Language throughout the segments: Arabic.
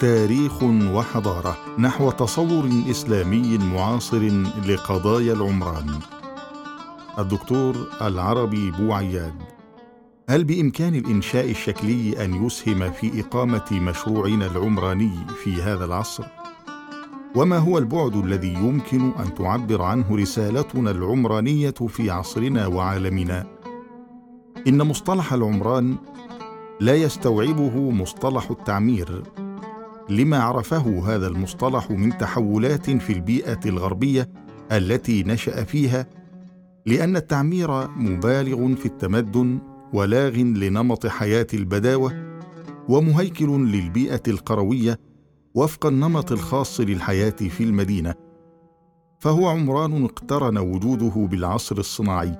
تاريخ وحضارة نحو تصور إسلامي معاصر لقضايا العمران. الدكتور العربي بوعياد. هل بإمكان الإنشاء الشكلي أن يسهم في إقامة مشروعنا العمراني في هذا العصر؟ وما هو البعد الذي يمكن أن تعبر عنه رسالتنا العمرانية في عصرنا وعالمنا؟ إن مصطلح العمران لا يستوعبه مصطلح التعمير. لما عرفه هذا المصطلح من تحولات في البيئة الغربية التي نشأ فيها لأن التعمير مبالغ في التمدن ولاغ لنمط حياة البداوة ومهيكل للبيئة القروية وفق النمط الخاص للحياة في المدينة. فهو عمران اقترن وجوده بالعصر الصناعي.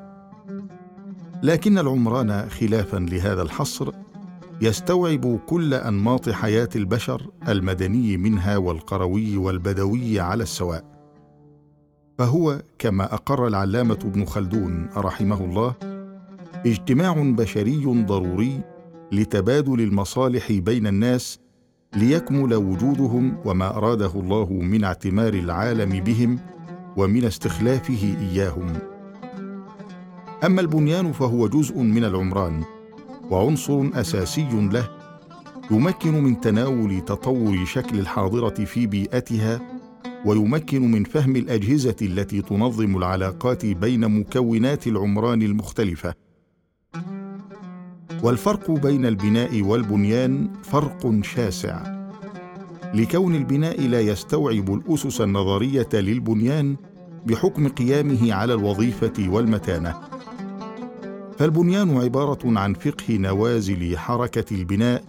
لكن العمران خلافا لهذا الحصر يستوعب كل أنماط حياة البشر المدني منها والقروي والبدوي على السواء. فهو كما أقر العلامة ابن خلدون رحمه الله اجتماع بشري ضروري لتبادل المصالح بين الناس ليكمل وجودهم ما أراده الله من اعتمار العالم بهم ومن استخلافه إياهم. أما البنيان فهو جزء من العمران وعنصر أساسي له يمكن من تناول تطور شكل الحاضرة في بيئتها ويمكن من فهم الأجهزة التي تنظم العلاقات بين مكونات العمران المختلفة. والفرق بين البناء والبنيان فرق شاسع. لكون البناء لا يستوعب الأسس النظرية للبنيان بحكم قيامه على الوظيفة والمتانة. فالبنيان عبارة عن فقه نوازل حركة البناء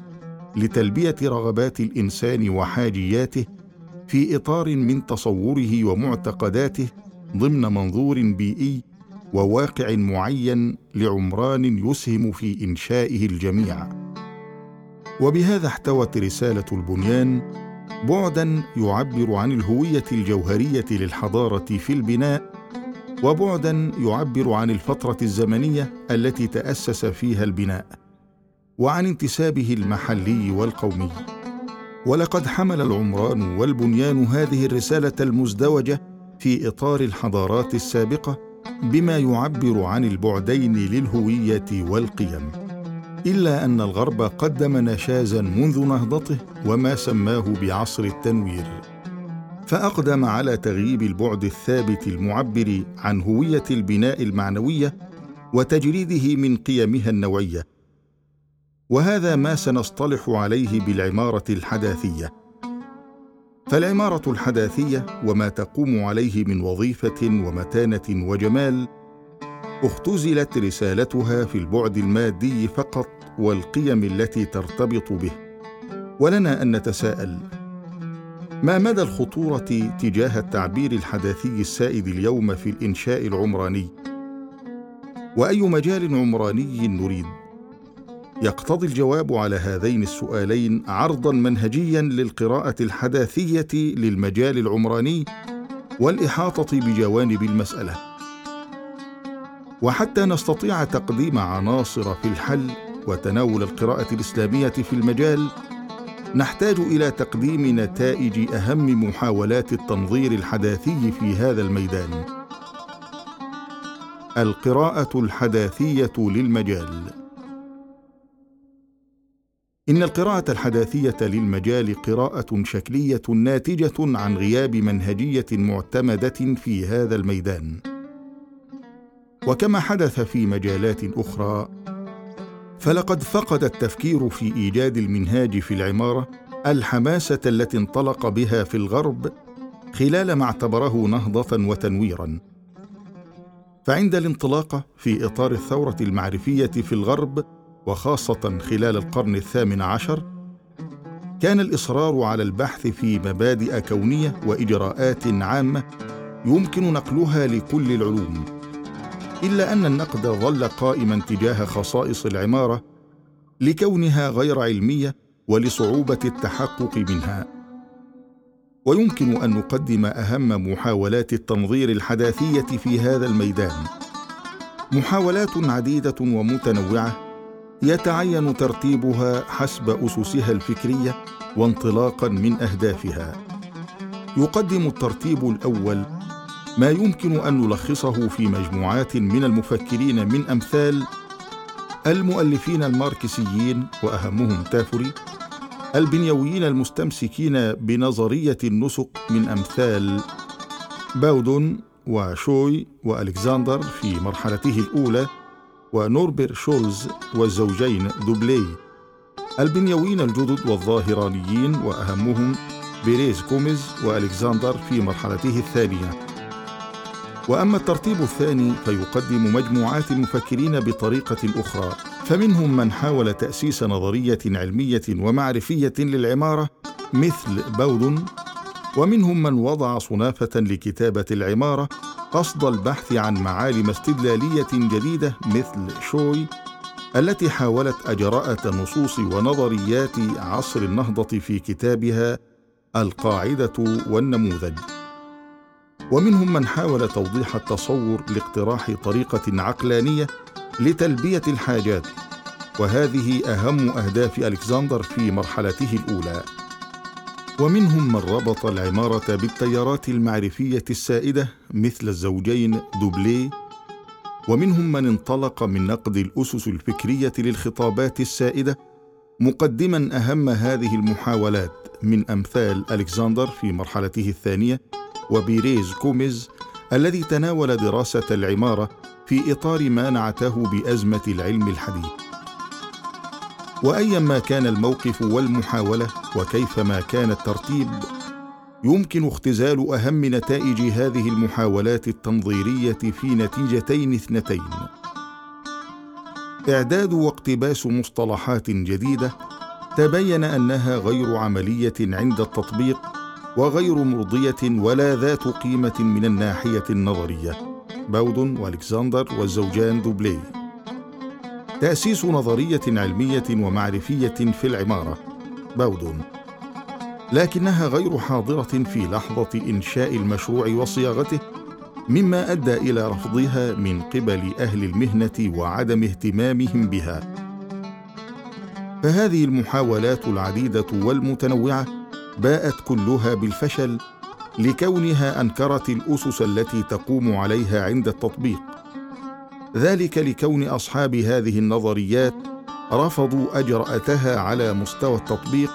لتلبية رغبات الإنسان وحاجياته في إطار من تصوره ومعتقداته ضمن منظور بيئي وواقع معين لعمران يسهم في إنشائه الجميع. وبهذا احتوت رسالة البنيان بعدا يعبر عن الهوية الجوهرية للحضارة في البناء وبعدا يعبر عن الفترة الزمنية التي تأسس فيها البناء وعن انتسابه المحلي والقومي. ولقد حمل العمران والبنيان هذه الرسالة المزدوجة في إطار الحضارات السابقة بما يعبر عن البعدين للهوية والقيم. إلا أن الغرب قدم نشازا منذ نهضته وما سماه بعصر التنوير. فأقدم على تغييب البعد الثابت المعبر عن هوية البناء المعنوية وتجريده من قيمها النوعيه وهذا ما سنصطلح عليه بالعمارة الحداثية. فالعمارة الحداثية وما تقوم عليه من وظيفة ومتانة وجمال اختزلت رسالتها في البعد المادي فقط والقيم التي ترتبط به. ولنا أن نتساءل ما مدى الخطورة تجاه التعبير الحداثي السائد اليوم في الإنشاء العمراني؟ وأي مجال عمراني نريد؟ يقتضي الجواب على هذين السؤالين عرضا منهجيا للقراءة الحداثية للمجال العمراني والإحاطة بجوانب المسألة. وحتى نستطيع تقديم عناصر في الحل وتناول القراءة الإسلامية في المجال نحتاج إلى تقديم نتائج أهم محاولات التنظير الحداثي في هذا الميدان. القراءة الحداثية للمجال. إن القراءة الحداثية للمجال قراءة شكلية ناتجة عن غياب منهجية معتمدة في هذا الميدان. وكما حدث في مجالات أخرى فلقد فقد التفكير في إيجاد المنهاج في العمارة الحماسة التي انطلق بها في الغرب خلال ما اعتبره نهضة وتنويرا. فعند الانطلاقه في إطار الثورة المعرفية في الغرب وخاصة خلال القرن الثامن عشر كان الإصرار على البحث في مبادئ كونية وإجراءات عامة يمكن نقلها لكل العلوم. إلا أن النقد ظل قائما تجاه خصائص العمارة لكونها غير علمية ولصعوبة التحقق منها. ويمكن أن نقدم أهم محاولات التنظير الحداثية في هذا الميدان. محاولات عديدة ومتنوعة يتعين ترتيبها حسب أسسها الفكرية وانطلاقا من أهدافها. يقدم الترتيب الأول ما يمكن أن نلخصه في مجموعات من المفكرين من أمثال المؤلفين الماركسيين وأهمهم تافوري البنيويين المستمسكين بنظرية النسق من أمثال باودون وشوي وألكسندر في مرحلته الأولى ونوربر شولز والزوجين دوبلي. البنيويين الجدد والظاهرانيين وأهمهم بيريز كوميز وألكسندر في مرحلته الثانية. وأما الترتيب الثاني فيقدم مجموعات المفكرين بطريقة أخرى فمنهم من حاول تأسيس نظرية علمية ومعرفية للعمارة مثل باودون ومنهم من وضع صنافة لكتابة العمارة قصد البحث عن معالم استدلالية جديدة مثل شوي التي حاولت اجراءه نصوص ونظريات عصر النهضة في كتابها القاعدة والنموذج. ومنهم من حاول توضيح التصور لاقتراح طريقة عقلانية لتلبية الحاجات وهذه أهم أهداف ألكسندر في مرحلته الأولى. ومنهم من ربط العمارة بالتيارات المعرفية السائدة مثل الزوجين دوبلي ومنهم من انطلق من نقد الأسس الفكرية للخطابات السائدة مقدما أهم هذه المحاولات من أمثال ألكسندر في مرحلته الثانية وبيريز كوميز الذي تناول دراسة العمارة في إطار ما نعته بأزمة العلم الحديث. وايا ما كان الموقف والمحاولة وكيفما كان الترتيب يمكن اختزال أهم نتائج هذه المحاولات التنظيرية في نتيجتين اثنتين. إعداد واقتباس مصطلحات جديدة تبين أنها غير عملية عند التطبيق وغير مرضية ولا ذات قيمة من الناحية النظرية. باودون وألكسندر والزوجان دوبلي. تأسيس نظرية علمية ومعرفية في العمارة. باودون لكنها غير حاضرة في لحظة إنشاء المشروع وصياغته مما أدى إلى رفضها من قبل أهل المهنة وعدم اهتمامهم بها. فهذه المحاولات العديدة والمتنوعة باءت كلها بالفشل لكونها أنكرت الأسس التي تقوم عليها عند التطبيق. ذلك لكون أصحاب هذه النظريات رفضوا اجراتها على مستوى التطبيق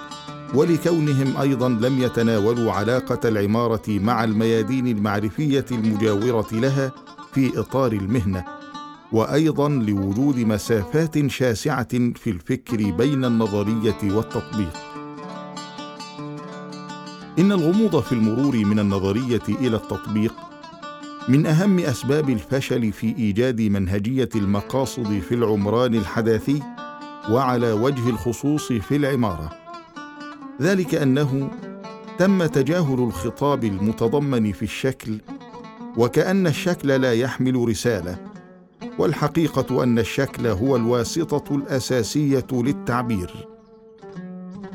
ولكونهم أيضا لم يتناولوا علاقة العمارة مع الميادين المعرفية المجاورة لها في إطار المهنة وأيضا لوجود مسافات شاسعة في الفكر بين النظرية والتطبيق. إن الغموض في المرور من النظرية إلى التطبيق من أهم أسباب الفشل في إيجاد منهجية المقاصد في العمران الحداثي وعلى وجه الخصوص في العمارة. ذلك أنه تم تجاهل الخطاب المتضمن في الشكل وكأن الشكل لا يحمل رسالة والحقيقة أن الشكل هو الواسطة الأساسية للتعبير.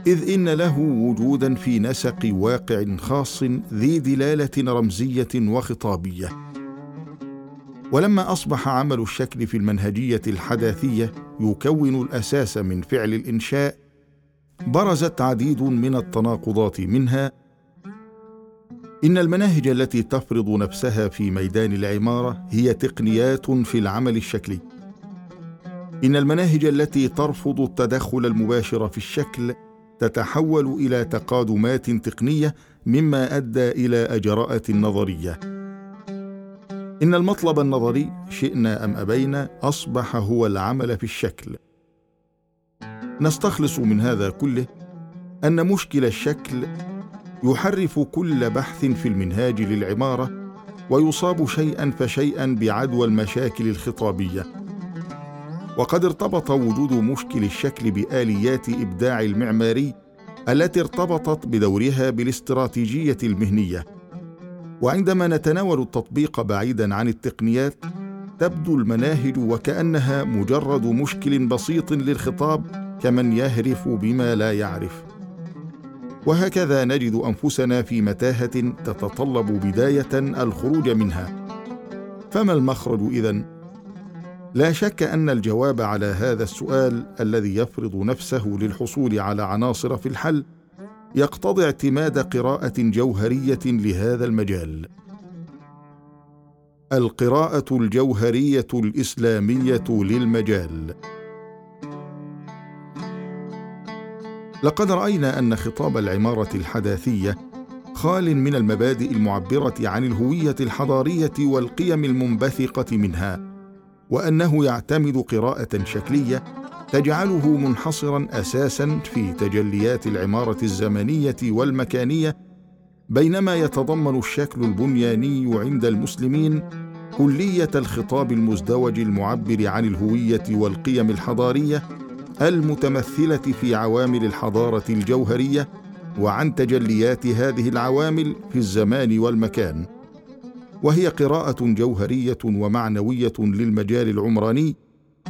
إذ إن له وجودا في نسق واقع خاص ذي دلاله رمزية وخطابية. ولما أصبح عمل الشكل في المنهجية الحداثية يكون الأساس من فعل الإنشاء برزت عديد من التناقضات منها. إن المناهج التي تفرض نفسها في ميدان العمارة هي تقنيات في العمل الشكلي. إن المناهج التي ترفض التدخل المباشر في الشكل تتحول إلى تقادمات تقنية مما أدى إلى أجراءة نظرية. إن المطلب النظري شئنا أم أبينا أصبح هو العمل في الشكل. نستخلص من هذا كله أن مشكل الشكل يحرف كل بحث في المنهاج للعمارة ويصاب شيئا فشيئا بعدوى المشاكل الخطابية. وقد ارتبط وجود مشكل الشكل بآليات إبداع المعماري التي ارتبطت بدورها بالاستراتيجية المهنية. وعندما نتناول التطبيق بعيدا عن التقنيات تبدو المناهج وكأنها مجرد مشكل بسيط للخطاب كمن يهرف بما لا يعرف. وهكذا نجد أنفسنا في متاهة تتطلب بداية الخروج منها. فما المخرج إذن؟ لا شك أن الجواب على هذا السؤال الذي يفرض نفسه للحصول على عناصر في الحل يقتضي اعتماد قراءة جوهرية لهذا المجال. القراءة الجوهرية الإسلامية للمجال. لقد رأينا أن خطاب العمارة الحداثية خال من المبادئ المعبرة عن الهوية الحضارية والقيم المنبثقة منها. وأنه يعتمد قراءة شكلية تجعله منحصرا أساسا في تجليات العمارة الزمنية والمكانية بينما يتضمن الشكل البنياني عند المسلمين كلية الخطاب المزدوج المعبر عن الهوية والقيم الحضارية المتمثلة في عوامل الحضارة الجوهرية وعن تجليات هذه العوامل في الزمان والمكان. وهي قراءة جوهرية ومعنوية للمجال العمراني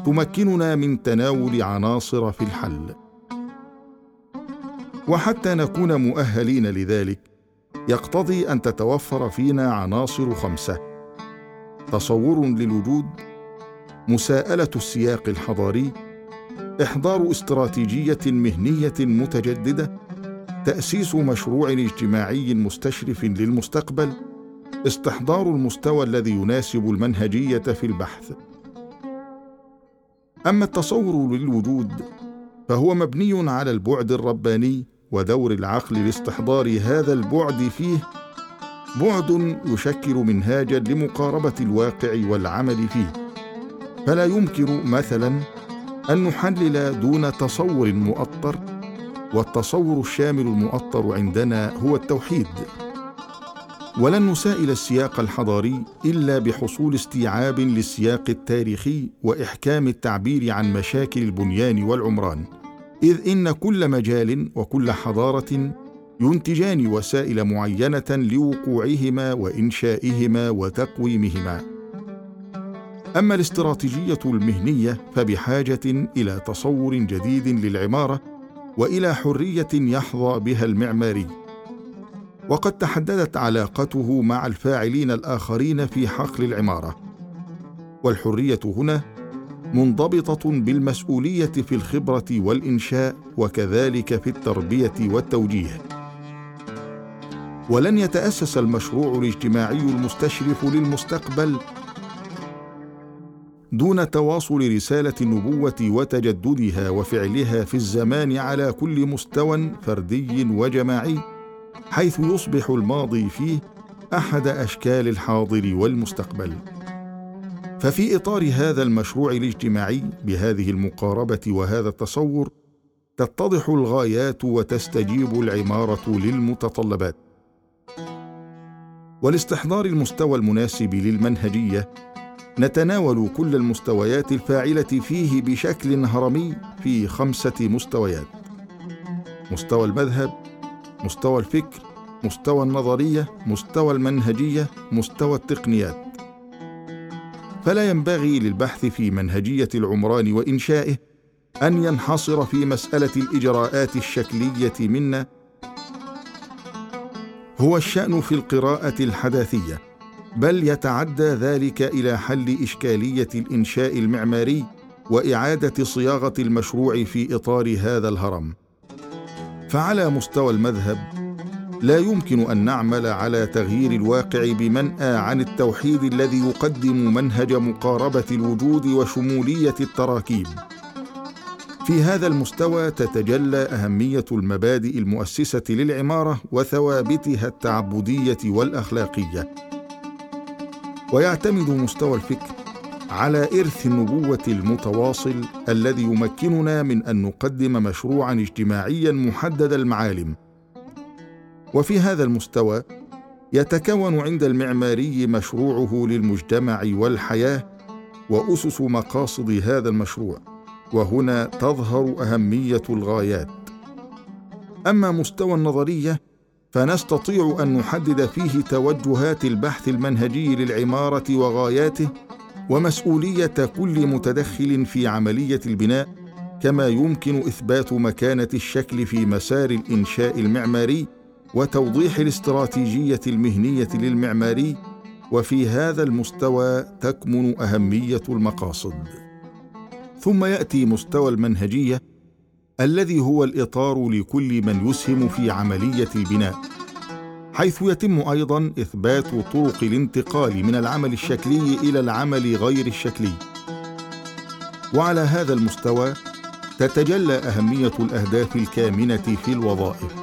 تمكننا من تناول عناصر في الحل. وحتى نكون مؤهلين لذلك يقتضي أن تتوفر فينا عناصر خمسة. تصور للوجود مساءلة السياق الحضاري إحضار استراتيجية مهنية متجددة تأسيس مشروع اجتماعي مستشرف للمستقبل استحضار المستوى الذي يناسب المنهجية في البحث. أما التصور للوجود فهو مبني على البعد الرباني ودور العقل لاستحضار هذا البعد فيه بعد يشكل منهاجا لمقاربة الواقع والعمل فيه. فلا يمكن مثلا أن نحلل دون تصور مؤطر والتصور الشامل المؤطر عندنا هو التوحيد. ولن نسائل السياق الحضاري إلا بحصول استيعاب للسياق التاريخي وإحكام التعبير عن مشاكل البنيان والعمران. إذ إن كل مجال وكل حضارة ينتجان وسائل معينة لوقوعهما وإنشائهما وتقويمهما. أما الاستراتيجية المهنية فبحاجة إلى تصور جديد للعمارة وإلى حرية يحظى بها المعماري. وقد تحددت علاقته مع الفاعلين الآخرين في حقل العمارة. والحرية هنا منضبطة بالمسؤولية في الخبرة والإنشاء وكذلك في التربية والتوجيه. ولن يتأسس المشروع الاجتماعي المستشرف للمستقبل دون تواصل رسالة النبوة وتجددها وفعلها في الزمان على كل مستوى فردي وجماعي. حيث يصبح الماضي فيه أحد أشكال الحاضر والمستقبل. ففي إطار هذا المشروع الاجتماعي بهذه المقاربة وهذا التصور تتضح الغايات وتستجيب العمارة للمتطلبات. ولاستحضار المستوى المناسب للمنهجية نتناول كل المستويات الفاعلة فيه بشكل هرمي في خمسة مستويات. مستوى المذهب مستوى الفكر مستوى النظرية مستوى المنهجية مستوى التقنيات. فلا ينبغي للبحث في منهجية العمران وإنشائه أن ينحصر في مسألة الإجراءات الشكلية منا. هو الشأن في القراءة الحداثية بل يتعدى ذلك إلى حل إشكالية الإنشاء المعماري وإعادة صياغة المشروع في إطار هذا الهرم. فعلى مستوى المذهب لا يمكن أن نعمل على تغيير الواقع بمنأى عن التوحيد الذي يقدم منهج مقاربة الوجود وشمولية التراكيب. في هذا المستوى تتجلى أهمية المبادئ المؤسسة للعمارة وثوابتها التعبدية والأخلاقية. ويعتمد مستوى الفكر على إرث النبوة المتواصل الذي يمكننا من أن نقدم مشروعا اجتماعيا محدد المعالم. وفي هذا المستوى يتكون عند المعماري مشروعه للمجتمع والحياة وأسس مقاصد هذا المشروع وهنا تظهر أهمية الغايات. أما مستوى النظرية فنستطيع أن نحدد فيه توجهات البحث المنهجي للعمارة وغاياته ومسؤولية كل متدخل في عملية البناء كما يمكن إثبات مكانة الشكل في مسار الإنشاء المعماري وتوضيح الاستراتيجية المهنية للمعماري وفي هذا المستوى تكمن أهمية المقاصد. ثم يأتي مستوى المنهجية الذي هو الإطار لكل من يسهم في عملية البناء. حيث يتم أيضا إثبات طرق الانتقال من العمل الشكلي إلى العمل غير الشكلي. وعلى هذا المستوى تتجلى أهمية الأهداف الكامنة في الوظائف.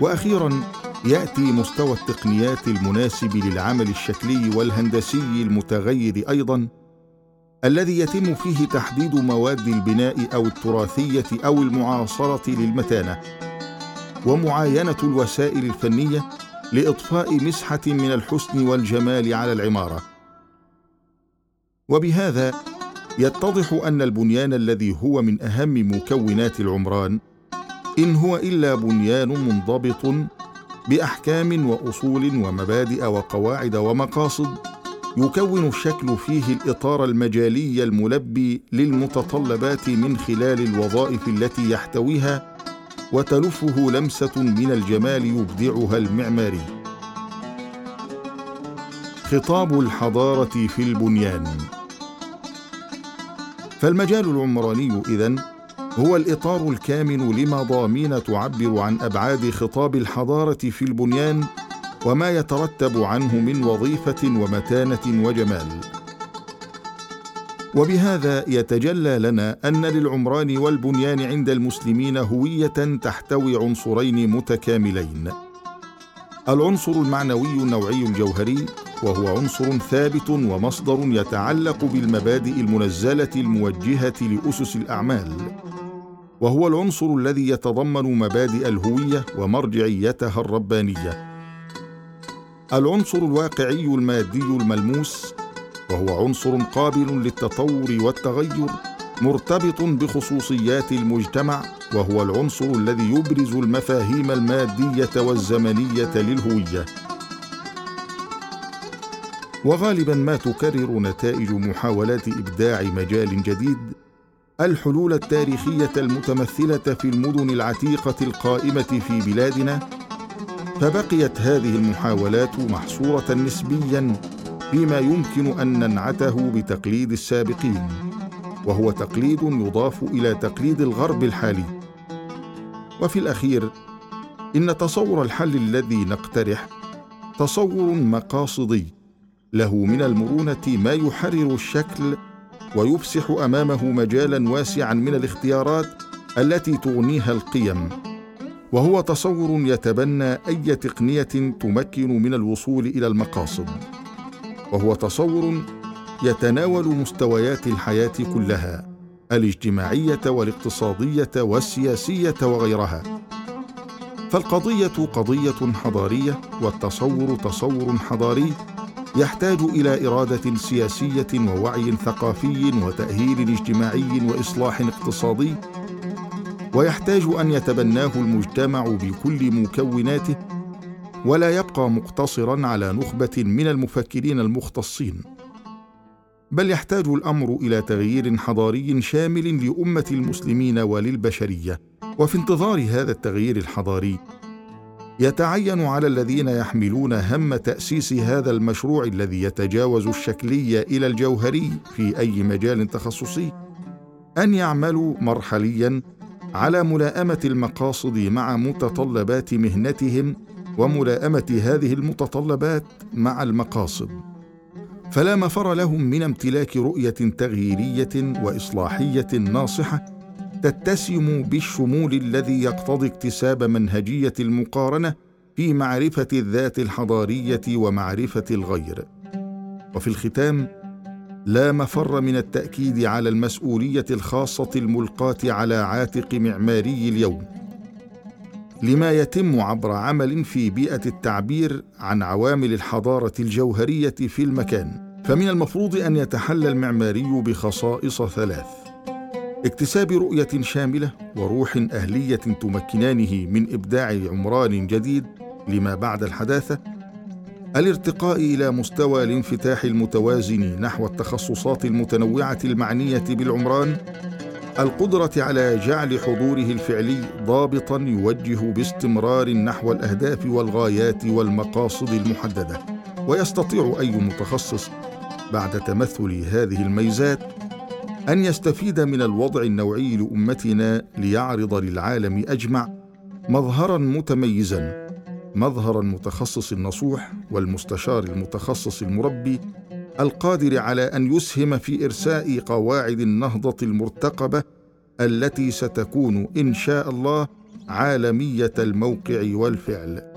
وأخيرا يأتي مستوى التقنيات المناسب للعمل الشكلي والهندسي المتغير أيضا الذي يتم فيه تحديد مواد البناء أو التراثية أو المعاصرة للمتانة. ومعاينة الوسائل الفنية لاضفاء مسحة من الحسن والجمال على العمارة. وبهذا يتضح أن البنيان الذي هو من أهم مكونات العمران إن هو إلا بنيان منضبط بأحكام وأصول ومبادئ وقواعد ومقاصد يكون الشكل فيه الإطار المجالي الملبي للمتطلبات من خلال الوظائف التي يحتويها وتلفه لمسة من الجمال يبدعها المعماري. خطاب الحضارة في البنيان. فالمجال العمراني إذن هو الإطار الكامن لمضامين تعبر عن أبعاد خطاب الحضارة في البنيان وما يترتب عنه من وظيفة ومتانة وجمال. وبهذا يتجلى لنا أن للعمران والبنيان عند المسلمين هوية تحتوي عنصرين متكاملين. العنصر المعنوي النوعي الجوهري وهو عنصر ثابت ومصدر يتعلق بالمبادئ المنزلة الموجهة لأسس الأعمال. وهو العنصر الذي يتضمن مبادئ الهوية ومرجعيتها الربانية. العنصر الواقعي المادي الملموس وهو عنصر قابل للتطور والتغير مرتبط بخصوصيات المجتمع وهو العنصر الذي يبرز المفاهيم المادية والزمنية للهوية. وغالبا ما تكرر نتائج محاولات إبداع مجال جديد الحلول التاريخية المتمثلة في المدن العتيقة القائمة في بلادنا فبقيت هذه المحاولات محصورة نسبيا فيما يمكن أن ننعته بتقليد السابقين وهو تقليد يضاف إلى تقليد الغرب الحالي. وفي الأخير إن تصور الحل الذي نقترح تصور مقاصدي له من المرونة ما يحرر الشكل ويفسح أمامه مجالا واسعا من الاختيارات التي تغنيها القيم. وهو تصور يتبنى أي تقنية تمكن من الوصول إلى المقاصد. وهو تصور يتناول مستويات الحياة كلها الاجتماعية والاقتصادية والسياسية وغيرها. فالقضية قضية حضارية والتصور تصور حضاري يحتاج إلى إرادة سياسية ووعي ثقافي وتأهيل اجتماعي وإصلاح اقتصادي ويحتاج أن يتبناه المجتمع بكل مكوناته ولا يبقى مقتصرا على نخبة من المفكرين المختصين بل يحتاج الأمر إلى تغيير حضاري شامل لأمة المسلمين وللبشرية. وفي انتظار هذا التغيير الحضاري يتعين على الذين يحملون هم تأسيس هذا المشروع الذي يتجاوز الشكلي إلى الجوهري في أي مجال تخصصي أن يعملوا مرحليا على ملائمة المقاصد مع متطلبات مهنتهم وملائمة هذه المتطلبات مع المقاصد. فلا مفر لهم من امتلاك رؤية تغييرية وإصلاحية ناصحة تتسم بالشمول الذي يقتضي اكتساب منهجية المقارنة في معرفة الذات الحضارية ومعرفة الغير. وفي الختام لا مفر من التأكيد على المسؤولية الخاصة الملقاة على عاتق معماري اليوم. لما يتم عبر عمل في بيئة التعبير عن عوامل الحضارة الجوهرية في المكان. فمن المفروض أن يتحلى المعماري بخصائص ثلاث اكتساب رؤية شاملة وروح أهلية تمكنانه من إبداع عمران جديد لما بعد الحداثة الارتقاء إلى مستوى الانفتاح المتوازن نحو التخصصات المتنوعة المعنية بالعمران القدرة على جعل حضوره الفعلي ضابطا يوجه باستمرار نحو الأهداف والغايات والمقاصد المحددة ويستطيع أي متخصص بعد تمثل هذه الميزات أن يستفيد من الوضع النوعي لأمتنا ليعرض للعالم أجمع مظهرا متميزا مظهر المتخصص النصوح والمستشار المتخصص المربي القادر على أن يسهم في إرساء قواعد النهضة المرتقبة التي ستكون إن شاء الله عالمية الموقع والفعل.